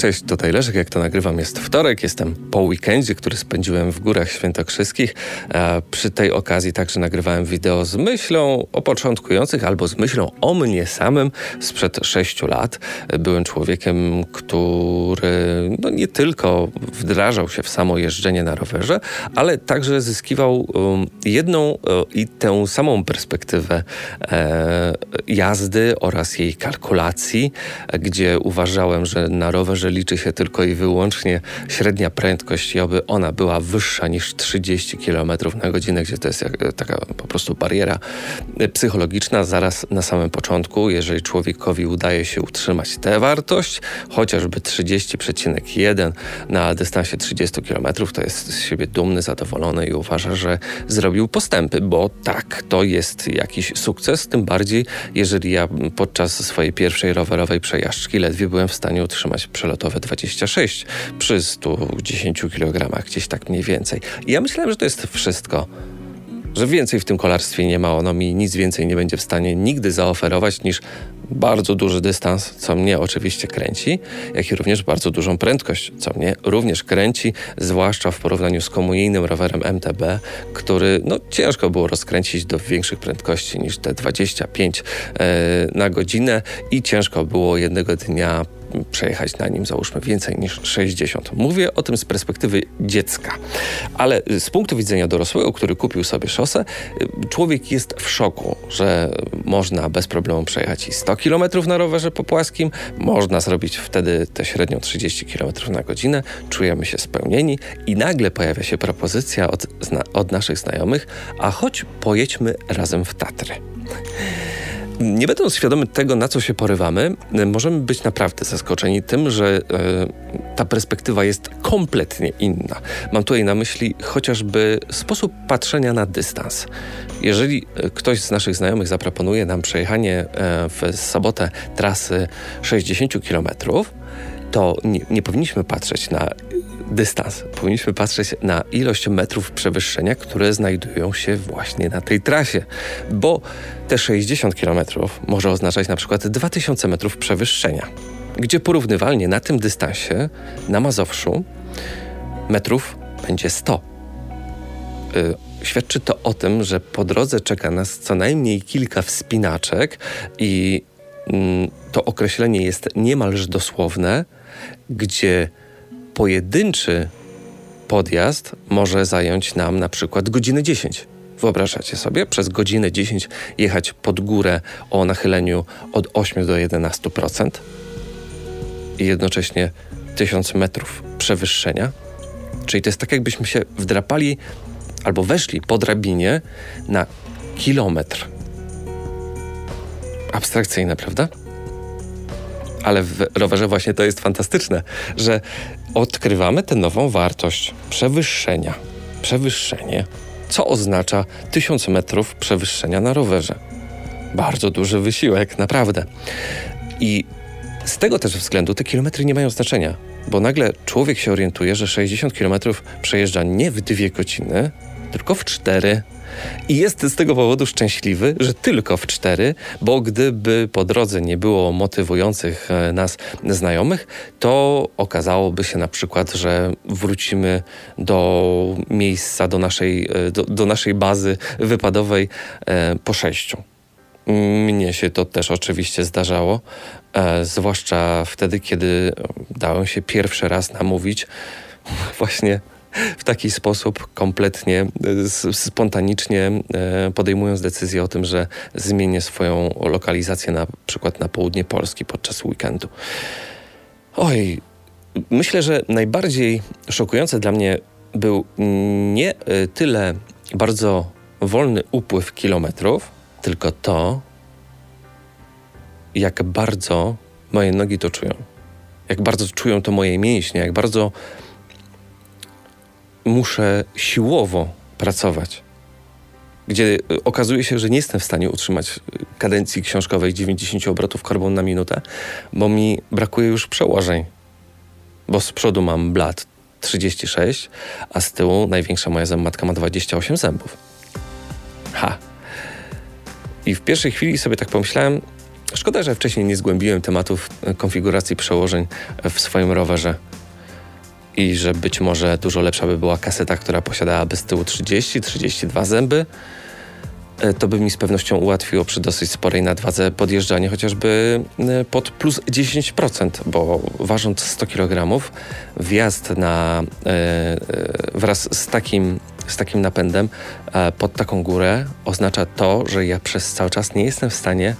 Cześć, tutaj Leszek. Jak to nagrywam jest wtorek, jestem po weekendzie, który spędziłem w Górach Świętokrzyskich. Przy tej okazji także nagrywałem wideo z myślą o początkujących albo z myślą o mnie samym sprzed sześciu lat. Byłem człowiekiem, który no nie tylko wdrażał się w samo jeżdżenie na rowerze, ale także zyskiwał um, jedną e, i tę samą perspektywę e, jazdy oraz jej kalkulacji, gdzie uważałem, że na rowerze liczy się tylko i wyłącznie średnia prędkość i oby ona była wyższa niż 30 km na godzinę, gdzie to jest jak, taka po prostu bariera psychologiczna zaraz na samym początku. Jeżeli człowiekowi udaje się utrzymać tę wartość, chociażby 30,1 na dystansie 30 km, to jest z siebie dumny, zadowolony i uważa, że zrobił postępy, bo tak, to jest jakiś sukces, tym bardziej jeżeli ja podczas swojej pierwszej rowerowej przejażdżki ledwie byłem w stanie utrzymać przelot gotowe 26 przy 110 kg, gdzieś tak mniej więcej. I ja myślałem, że to jest wszystko. Że więcej w tym kolarstwie nie ma, ono mi nic więcej nie będzie w stanie nigdy zaoferować niż bardzo duży dystans, co mnie oczywiście kręci, jak i również bardzo dużą prędkość, co mnie również kręci, zwłaszcza w porównaniu z komunijnym rowerem MTB, który no, ciężko było rozkręcić do większych prędkości niż te 25 e, na godzinę i ciężko było jednego dnia przejechać na nim załóżmy więcej niż 60. Mówię o tym z perspektywy dziecka, ale z punktu widzenia dorosłego, który kupił sobie szosę, człowiek jest w szoku, że można bez problemu przejechać i 100 km na rowerze po płaskim, można zrobić wtedy te średnią 30 km na godzinę, czujemy się spełnieni i nagle pojawia się propozycja od, od naszych znajomych, a choć pojedźmy razem w Tatry. Nie będąc świadomy tego, na co się porywamy, możemy być naprawdę zaskoczeni tym, że e, ta perspektywa jest kompletnie inna. Mam tutaj na myśli chociażby sposób patrzenia na dystans. Jeżeli e, ktoś z naszych znajomych zaproponuje nam przejechanie e, w sobotę trasy 60 km, to nie, nie powinniśmy patrzeć na dystans. Powinniśmy patrzeć na ilość metrów przewyższenia, które znajdują się właśnie na tej trasie, bo te 60 km może oznaczać na przykład 2000 metrów przewyższenia, gdzie porównywalnie na tym dystansie na Mazowszu metrów będzie 100. Yy, świadczy to o tym, że po drodze czeka nas co najmniej kilka wspinaczek i yy, to określenie jest niemalże dosłowne, gdzie pojedynczy podjazd może zająć nam na przykład godzinę 10. Wyobrażacie sobie przez godzinę 10 jechać pod górę o nachyleniu od 8 do 11% i jednocześnie 1000 metrów przewyższenia? Czyli to jest tak, jakbyśmy się wdrapali albo weszli po drabinie na kilometr. Abstrakcyjne, prawda? Ale w rowerze właśnie to jest fantastyczne, że odkrywamy tę nową wartość przewyższenia. Przewyższenie, co oznacza 1000 metrów przewyższenia na rowerze. Bardzo duży wysiłek, naprawdę. I z tego też względu te kilometry nie mają znaczenia, bo nagle człowiek się orientuje, że 60 kilometrów przejeżdża nie w dwie godziny, tylko w cztery i jest z tego powodu szczęśliwy, że tylko w cztery, bo gdyby po drodze nie było motywujących e, nas znajomych, to okazałoby się na przykład, że wrócimy do miejsca, do naszej, e, do, do naszej bazy wypadowej e, po sześciu. Mnie się to też oczywiście zdarzało, zwłaszcza wtedy, kiedy dałem się pierwszy raz namówić właśnie w taki sposób kompletnie spontanicznie e, podejmując decyzję o tym, że zmienię swoją lokalizację na przykład na południe Polski podczas weekendu. Oj, myślę, że najbardziej szokujące dla mnie był nie e, tyle bardzo wolny upływ kilometrów, tylko to, jak bardzo moje nogi to czują. Jak bardzo czują to moje mięśnie, jak bardzo muszę siłowo pracować, gdzie y, okazuje się, że nie jestem w stanie utrzymać y, kadencji książkowej 90 obrotów karbon na minutę, bo mi brakuje już przełożeń. Bo z przodu mam blat 36, a z tyłu największa moja zębatka ma 28 zębów. Ha! I w pierwszej chwili sobie tak pomyślałem, szkoda, że wcześniej nie zgłębiłem tematów konfiguracji przełożeń w swoim rowerze i że być może dużo lepsza by była kaseta, która posiadałaby z tyłu 30-32 zęby. E, to by mi z pewnością ułatwiło przy dosyć sporej nadwadze podjeżdżanie chociażby e, pod plus 10%, bo ważąc 100 kg, wjazd na, e, wraz z takim, z takim napędem pod taką górę oznacza to, że ja przez cały czas nie jestem w stanie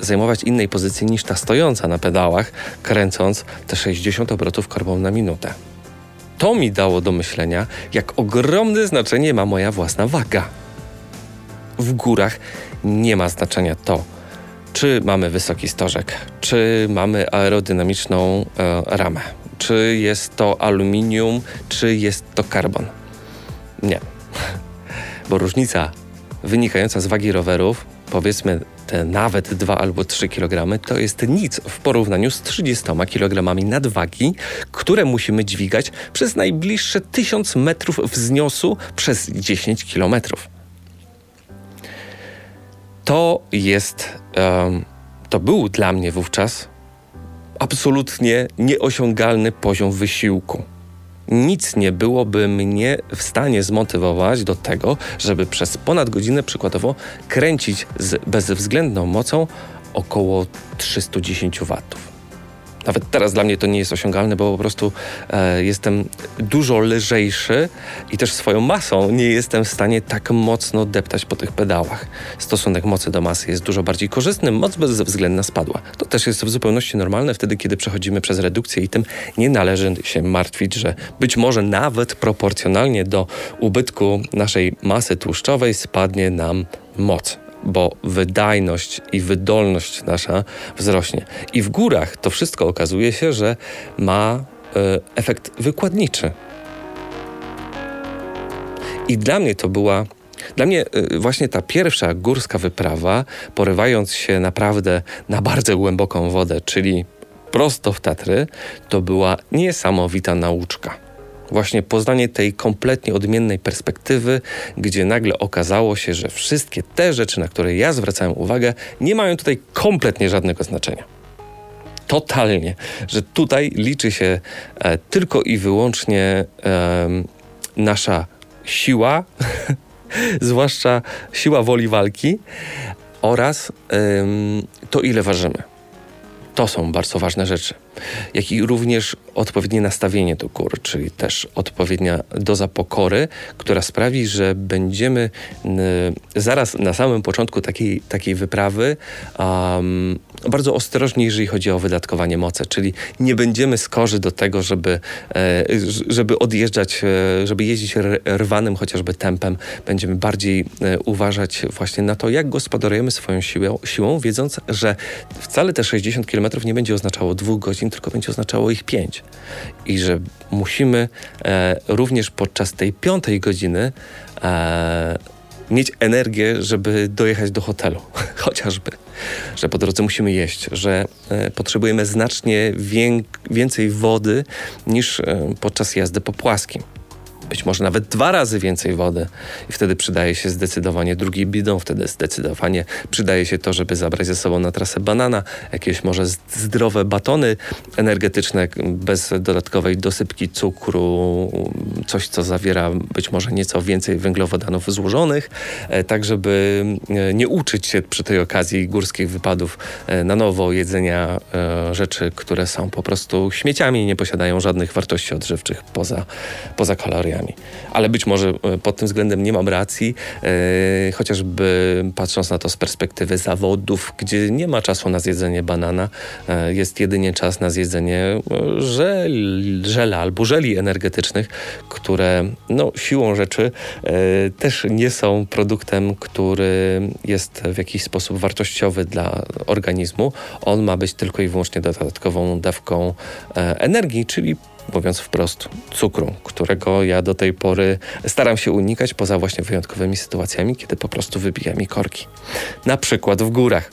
zajmować innej pozycji niż ta stojąca na pedałach, kręcąc te 60 obrotów korbą na minutę. To mi dało do myślenia, jak ogromne znaczenie ma moja własna waga w górach nie ma znaczenia to, czy mamy wysoki stożek, czy mamy aerodynamiczną e, ramę, czy jest to aluminium, czy jest to karbon. Nie. Bo różnica wynikająca z wagi rowerów, powiedzmy te nawet 2 albo 3 kg, to jest nic w porównaniu z 30 kg nadwagi, które musimy dźwigać przez najbliższe 1000 metrów wzniosu przez 10 kilometrów to jest, um, to był dla mnie wówczas absolutnie nieosiągalny poziom wysiłku. Nic nie byłoby mnie w stanie zmotywować do tego, żeby przez ponad godzinę przykładowo kręcić z bezwzględną mocą około 310 watów. Nawet teraz dla mnie to nie jest osiągalne, bo po prostu e, jestem dużo lżejszy i też swoją masą nie jestem w stanie tak mocno deptać po tych pedałach. Stosunek mocy do masy jest dużo bardziej korzystny, moc bezwzględna spadła. To też jest w zupełności normalne wtedy, kiedy przechodzimy przez redukcję i tym nie należy się martwić, że być może nawet proporcjonalnie do ubytku naszej masy tłuszczowej spadnie nam moc bo wydajność i wydolność nasza wzrośnie. I w górach to wszystko okazuje się, że ma e, efekt wykładniczy. I dla mnie to była dla mnie e, właśnie ta pierwsza górska wyprawa, porywając się naprawdę na bardzo głęboką wodę, czyli prosto w Tatry, to była niesamowita nauczka właśnie poznanie tej kompletnie odmiennej perspektywy, gdzie nagle okazało się, że wszystkie te rzeczy, na które ja zwracałem uwagę, nie mają tutaj kompletnie żadnego znaczenia. Totalnie, że tutaj liczy się e, tylko i wyłącznie e, nasza siła, zwłaszcza siła woli walki oraz e, to, ile ważymy. To są bardzo ważne rzeczy. Jak i również odpowiednie nastawienie do gór, czyli też odpowiednia doza pokory, która sprawi, że będziemy zaraz na samym początku takiej, takiej wyprawy um, bardzo ostrożni, jeżeli chodzi o wydatkowanie mocy, czyli nie będziemy skorzy do tego, żeby, e, żeby odjeżdżać, e, żeby jeździć rwanym chociażby tempem. Będziemy bardziej e, uważać właśnie na to, jak gospodarujemy swoją siłą, siłą wiedząc, że wcale te 60 km nie będzie oznaczało dwóch godzin, tylko będzie oznaczało ich pięć. I że musimy również podczas tej piątej godziny mieć energię, żeby dojechać do hotelu, chociażby. Że po drodze musimy jeść, że e, potrzebujemy znacznie więcej wody niż e, podczas jazdy po płaskim być może nawet dwa razy więcej wody i wtedy przydaje się zdecydowanie drugi bidon, wtedy zdecydowanie przydaje się to, żeby zabrać ze sobą na trasę banana, jakieś może zdrowe batony energetyczne bez dodatkowej dosypki cukru, coś co zawiera być może nieco więcej węglowodanów złożonych, e, tak żeby e, nie uczyć się przy tej okazji górskich wypadów e, na nowo jedzenia rzeczy, które są po prostu śmieciami i nie posiadają żadnych wartości odżywczych poza, poza kaloriami. Ale być może e, pod tym względem nie mam racji, e, chociażby patrząc na to z perspektywy zawodów, gdzie nie ma czasu na zjedzenie banana, e, jest jedynie czas na zjedzenie żel, żela albo żeli energetycznych, które no, siłą rzeczy też nie są produktem, który jest w jakiś sposób wartościowy dla organizmu. On ma być tylko i wyłącznie dodatkową dawką energii, czyli mówiąc wprost, cukru, którego ja do tej pory staram się unikać poza właśnie wyjątkowymi sytuacjami, kiedy po prostu wybija mi korki. Na przykład w górach.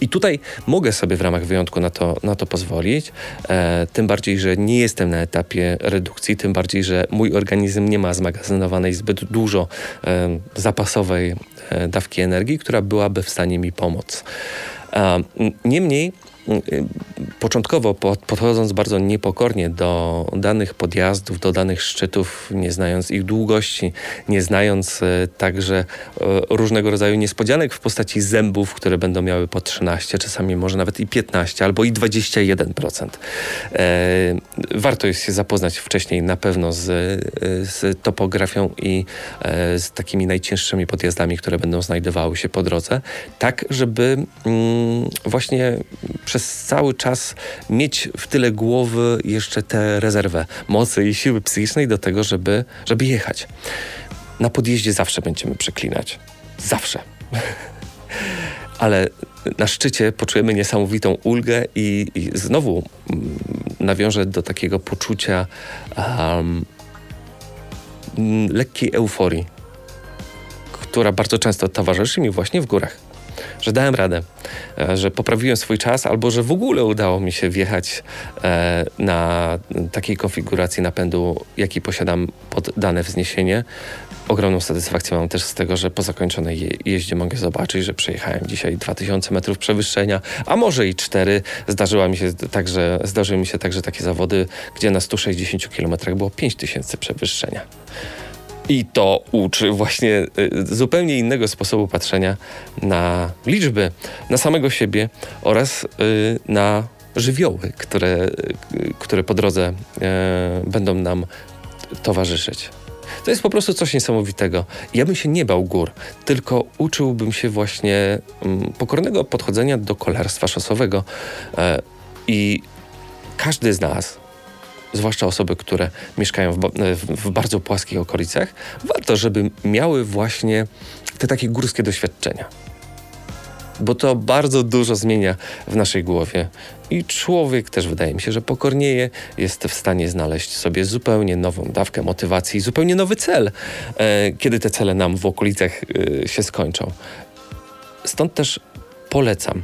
I tutaj mogę sobie w ramach wyjątku na to, na to pozwolić, e, tym bardziej, że nie jestem na etapie redukcji, tym bardziej, że mój organizm nie ma zmagazynowanej zbyt dużo e, zapasowej e, dawki energii, która byłaby w stanie mi pomóc. Niemniej początkowo podchodząc bardzo niepokornie do danych podjazdów, do danych szczytów, nie znając ich długości, nie znając e, także e, różnego rodzaju niespodzianek w postaci zębów, które będą miały po 13, czasami może nawet i 15 albo i 21%. E, warto jest się zapoznać wcześniej na pewno z, z topografią i z takimi najcięższymi podjazdami, które będą znajdowały się po drodze, tak żeby mm, właśnie przez cały czas mieć w tyle głowy jeszcze tę rezerwę mocy i siły psychicznej do tego, żeby, żeby jechać. Na podjeździe zawsze będziemy przeklinać. Zawsze. Ale na szczycie poczujemy niesamowitą ulgę i, i znowu mm, nawiążę do takiego poczucia um, lekkiej euforii, która bardzo często towarzyszy mi właśnie w górach że dałem radę, e, że poprawiłem swój czas, albo że w ogóle udało mi się wjechać e, na takiej konfiguracji napędu, jaki posiadam pod dane wzniesienie. Ogromną satysfakcję mam też z tego, że po zakończonej je jeździe mogę zobaczyć, że przejechałem dzisiaj 2000 metrów przewyższenia, a może i 4. Zdarzyła mi się także, zdarzyły mi się także takie zawody, gdzie na 160 km było 5000 przewyższenia. I to uczy właśnie y, zupełnie innego sposobu patrzenia na liczby, na samego siebie oraz y, na żywioły, które, y, które po drodze będą nam towarzyszyć. To jest po prostu coś niesamowitego. Ja bym się nie bał gór, tylko uczyłbym się właśnie mm, pokornego podchodzenia do kolarstwa szosowego. E, I każdy z nas zwłaszcza osoby, które mieszkają w, w, bardzo płaskich okolicach, warto, żeby miały właśnie te takie górskie doświadczenia. Bo to bardzo dużo zmienia w naszej głowie. I człowiek też wydaje mi się, że pokornieje, jest w stanie znaleźć sobie zupełnie nową dawkę motywacji, zupełnie nowy cel, e, kiedy te cele nam w okolicach e, się skończą. Stąd też polecam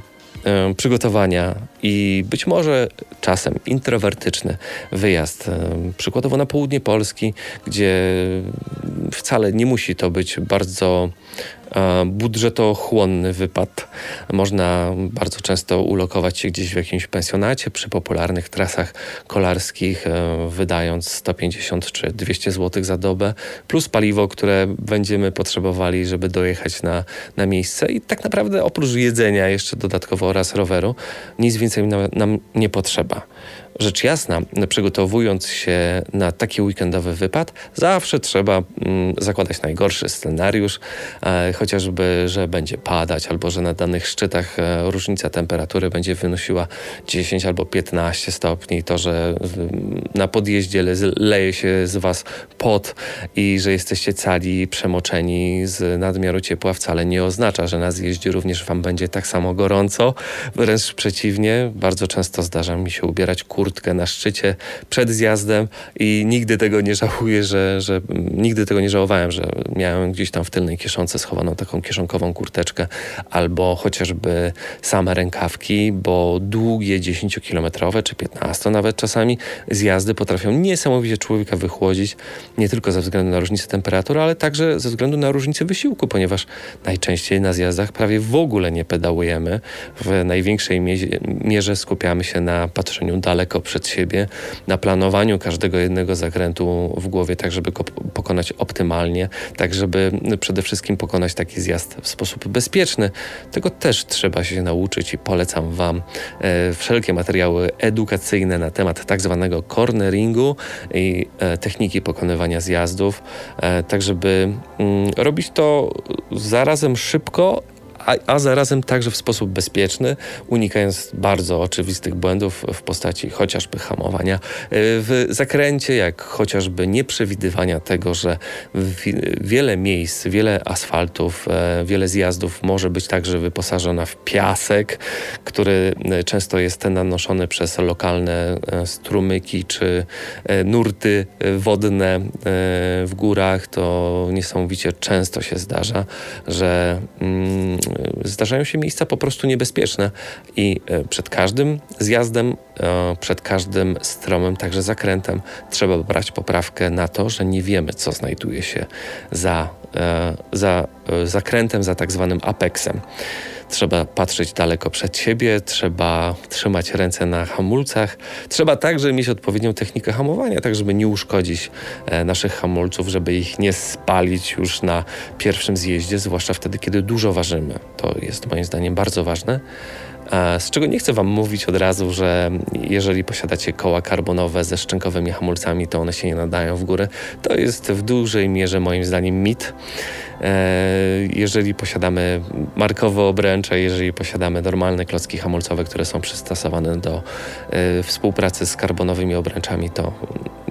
przygotowania i być może czasem introwertyczny wyjazd, przykładowo na południe Polski, gdzie wcale nie musi to być bardzo budżetochłonny wypad. Można bardzo często ulokować się gdzieś w jakimś pensjonacie przy popularnych trasach kolarskich, e, wydając 150 czy 200 zł za dobę, plus paliwo, które będziemy potrzebowali, żeby dojechać na, na miejsce. I tak naprawdę oprócz jedzenia jeszcze dodatkowo oraz roweru, nic więcej nam, nam nie potrzeba. Rzecz jasna, przygotowując się na taki weekendowy wypad, zawsze trzeba mm, zakładać najgorszy scenariusz, e, chociażby, że będzie padać, albo że na danych szczytach e, różnica temperatury będzie wynosiła 10 albo 15 stopni, to, że na podjeździe le, leje się z Was pot i że jesteście cali przemoczeni z nadmiaru ciepła wcale nie oznacza, że na zjeździe również Wam będzie tak samo gorąco. Wręcz przeciwnie, bardzo często zdarza mi się ubierać kur kurtkę na szczycie przed zjazdem i nigdy tego nie żałuję, że, że nigdy tego nie żałowałem, że miałem gdzieś tam w tylnej kieszonce schowaną taką kieszonkową kurteczkę albo chociażby same rękawki, bo długie 10-kilometrowe czy 15 nawet czasami zjazdy potrafią niesamowicie człowieka wychłodzić, nie tylko ze względu na różnicę temperatury, ale także ze względu na różnicę wysiłku, ponieważ najczęściej na zjazdach prawie w ogóle nie pedałujemy. W największej mierze skupiamy się na patrzeniu daleko daleko przed siebie, na planowaniu każdego jednego zakrętu w głowie, tak żeby go pokonać optymalnie, tak żeby przede wszystkim pokonać taki zjazd w sposób bezpieczny. Tego też trzeba się nauczyć i polecam Wam e, wszelkie materiały edukacyjne na temat tak zwanego corneringu i e, techniki pokonywania zjazdów, e, tak żeby mm, robić to zarazem szybko a, a zarazem także w sposób bezpieczny, unikając bardzo oczywistych błędów w postaci chociażby hamowania e, w zakręcie, jak chociażby nieprzewidywania tego, że wiele miejsc, wiele asfaltów, e, wiele zjazdów może być także wyposażona w piasek, który e, często jest nanoszony przez lokalne strumyki czy nurty wodne w górach. To niesamowicie często się zdarza, że mm, zdarzają się miejsca po prostu niebezpieczne. I e, przed każdym zjazdem, przed każdym stromym, także zakrętem trzeba brać poprawkę na to, że nie wiemy, co znajduje się za za e, zakrętem, za tak zwanym apexem. Trzeba patrzeć daleko przed siebie, trzeba trzymać ręce na hamulcach, trzeba także mieć odpowiednią technikę hamowania, tak żeby nie uszkodzić e, naszych hamulców, żeby ich nie spalić już na pierwszym zjeździe, zwłaszcza wtedy, kiedy dużo ważymy. To jest moim zdaniem bardzo ważne. Z czego nie chcę Wam mówić od razu, że jeżeli posiadacie koła karbonowe ze szczękowymi hamulcami, to one się nie nadają w górę. To jest w dużej mierze moim zdaniem mit. E, jeżeli posiadamy markowe obręcze, jeżeli posiadamy normalne klocki hamulcowe, które są przystosowane do e, współpracy z karbonowymi obręczami, to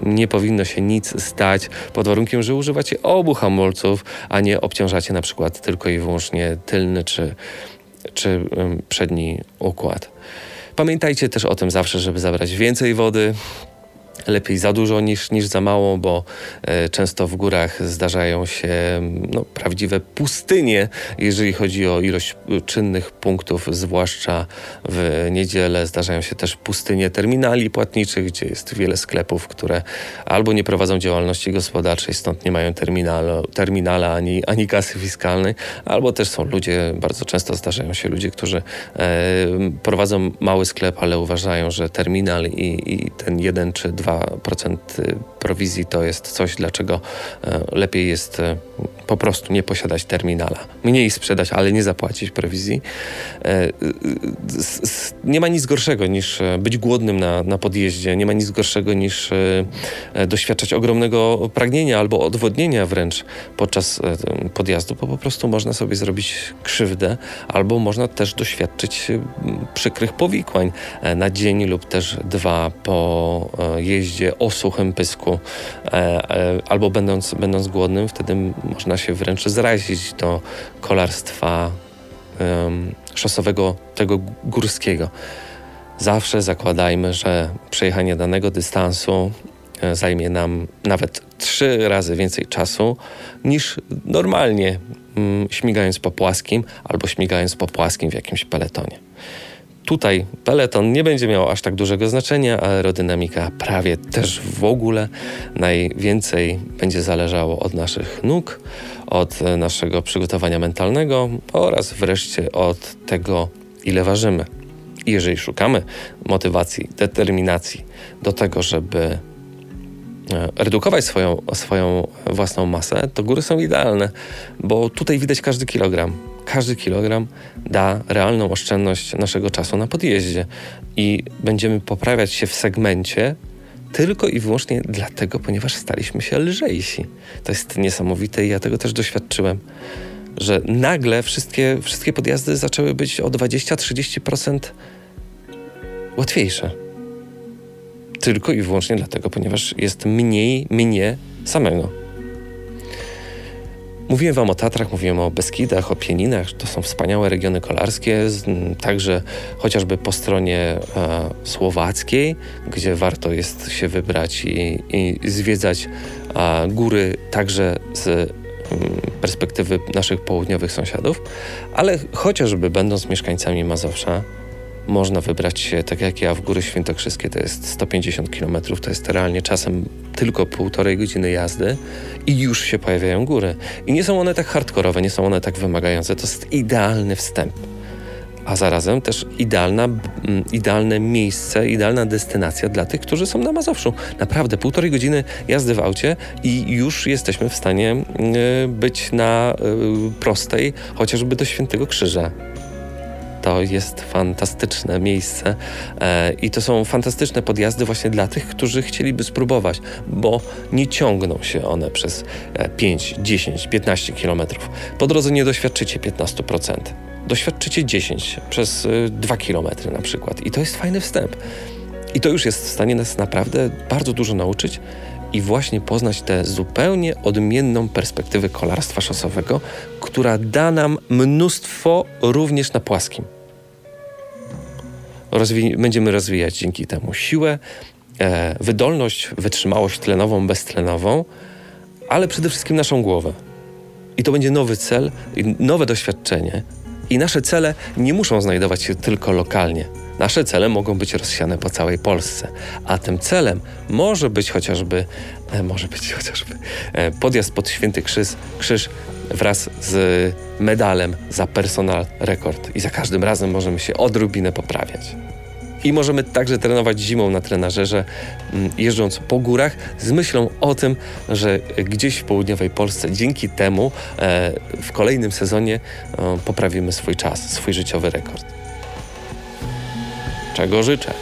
nie powinno się nic stać pod warunkiem, że używacie obu hamulców, a nie obciążacie na przykład tylko i wyłącznie tylny czy czy przedni układ. Pamiętajcie też o tym zawsze, żeby zabrać więcej wody, lepiej za dużo niż, niż za mało, bo e, często w górach zdarzają się no, prawdziwe pustynie, jeżeli chodzi o ilość e, czynnych punktów, zwłaszcza w niedzielę. Zdarzają się też pustynie terminali płatniczych, gdzie jest wiele sklepów, które albo nie prowadzą działalności gospodarczej, stąd nie mają terminalu, terminala ani, ani kasy fiskalnej, albo też są ludzie, bardzo często zdarzają się ludzie, którzy e, prowadzą mały sklep, ale uważają, że terminal i, i ten jeden czy dwa 2% prowizji to jest coś, dlaczego e, lepiej jest e, po prostu nie posiadać terminala. Mniej sprzedać, ale nie zapłacić prowizji. E, nie ma nic gorszego niż być głodnym na, na podjeździe, nie ma nic gorszego niż doświadczać ogromnego pragnienia albo odwodnienia wręcz podczas podjazdu, bo po prostu można sobie zrobić krzywdę, albo można też doświadczyć przykrych powikłań na dzień lub też dwa po jeździe o suchym pysku E, e, albo będąc, będąc głodnym, wtedy można się wręcz zrazić do kolarstwa szosowego, tego górskiego. Zawsze zakładajmy, że przejechanie danego dystansu e, zajmie nam nawet trzy razy więcej czasu niż normalnie mm, śmigając po płaskim albo śmigając po płaskim w jakimś peletonie. Tutaj peleton nie będzie miał aż tak dużego znaczenia, a aerodynamika prawie też w ogóle. Najwięcej będzie zależało od naszych nóg, od naszego przygotowania mentalnego oraz wreszcie od tego, ile ważymy. I jeżeli szukamy motywacji, determinacji do tego, żeby e, redukować swoją, swoją własną masę, to góry są idealne, bo tutaj widać każdy kilogram każdy kilogram da realną oszczędność naszego czasu na podjeździe i będziemy poprawiać się w segmencie tylko i wyłącznie dlatego, ponieważ staliśmy się lżejsi. To jest niesamowite i ja tego też doświadczyłem, że nagle wszystkie, wszystkie podjazdy zaczęły być o 20-30% łatwiejsze. Tylko i wyłącznie dlatego, ponieważ jest mniej mnie samego. Mówiłem Wam o Tatrach, mówiłem o Beskidach, o Pieninach. To są wspaniałe regiony kolarskie, także chociażby po stronie e, słowackiej, gdzie warto jest się wybrać i, i zwiedzać e, góry także z mm, perspektywy naszych południowych sąsiadów, ale chociażby będąc mieszkańcami Mazowsza, można wybrać się, tak jak ja, w Góry Świętokrzyskie, to jest 150 km, to jest realnie czasem tylko półtorej godziny jazdy i już się pojawiają góry. I nie są one tak hardkorowe, nie są one tak wymagające, to jest idealny wstęp. A zarazem też idealna, idealne miejsce, idealna destynacja dla tych, którzy są na Mazowszu. Naprawdę, półtorej godziny jazdy w aucie i już jesteśmy w stanie być na y, prostej, chociażby do Świętego Krzyża to jest fantastyczne miejsce e, i to są fantastyczne podjazdy właśnie dla tych, którzy chcieliby spróbować, bo nie ciągną się one przez 5, 10, 15 kilometrów. Po drodze nie doświadczycie 15%. Doświadczycie 10 przez 2 e, kilometry na przykład i to jest fajny wstęp. I to już jest w stanie nas naprawdę bardzo dużo nauczyć i właśnie poznać tę zupełnie odmienną perspektywę kolarstwa szosowego, która da nam mnóstwo również na płaskim. Rozwi będziemy rozwijać dzięki temu siłę, e, wydolność, wytrzymałość tlenową, beztlenową, ale przede wszystkim naszą głowę. I to będzie nowy cel, nowe doświadczenie. I nasze cele nie muszą znajdować się tylko lokalnie. Nasze cele mogą być rozsiane po całej Polsce, a tym celem może być chociażby, e, może być chociażby e, podjazd pod Święty Krzyż, Krzyż wraz z medalem za personal rekord. I za każdym razem możemy się odrobinę poprawiać. I możemy także trenować zimą na trenażerze, mm, jeżdżąc po górach z myślą o tym, że gdzieś w południowej Polsce dzięki temu e, w kolejnym sezonie e, poprawimy swój czas, swój życiowy rekord. Czego życzę?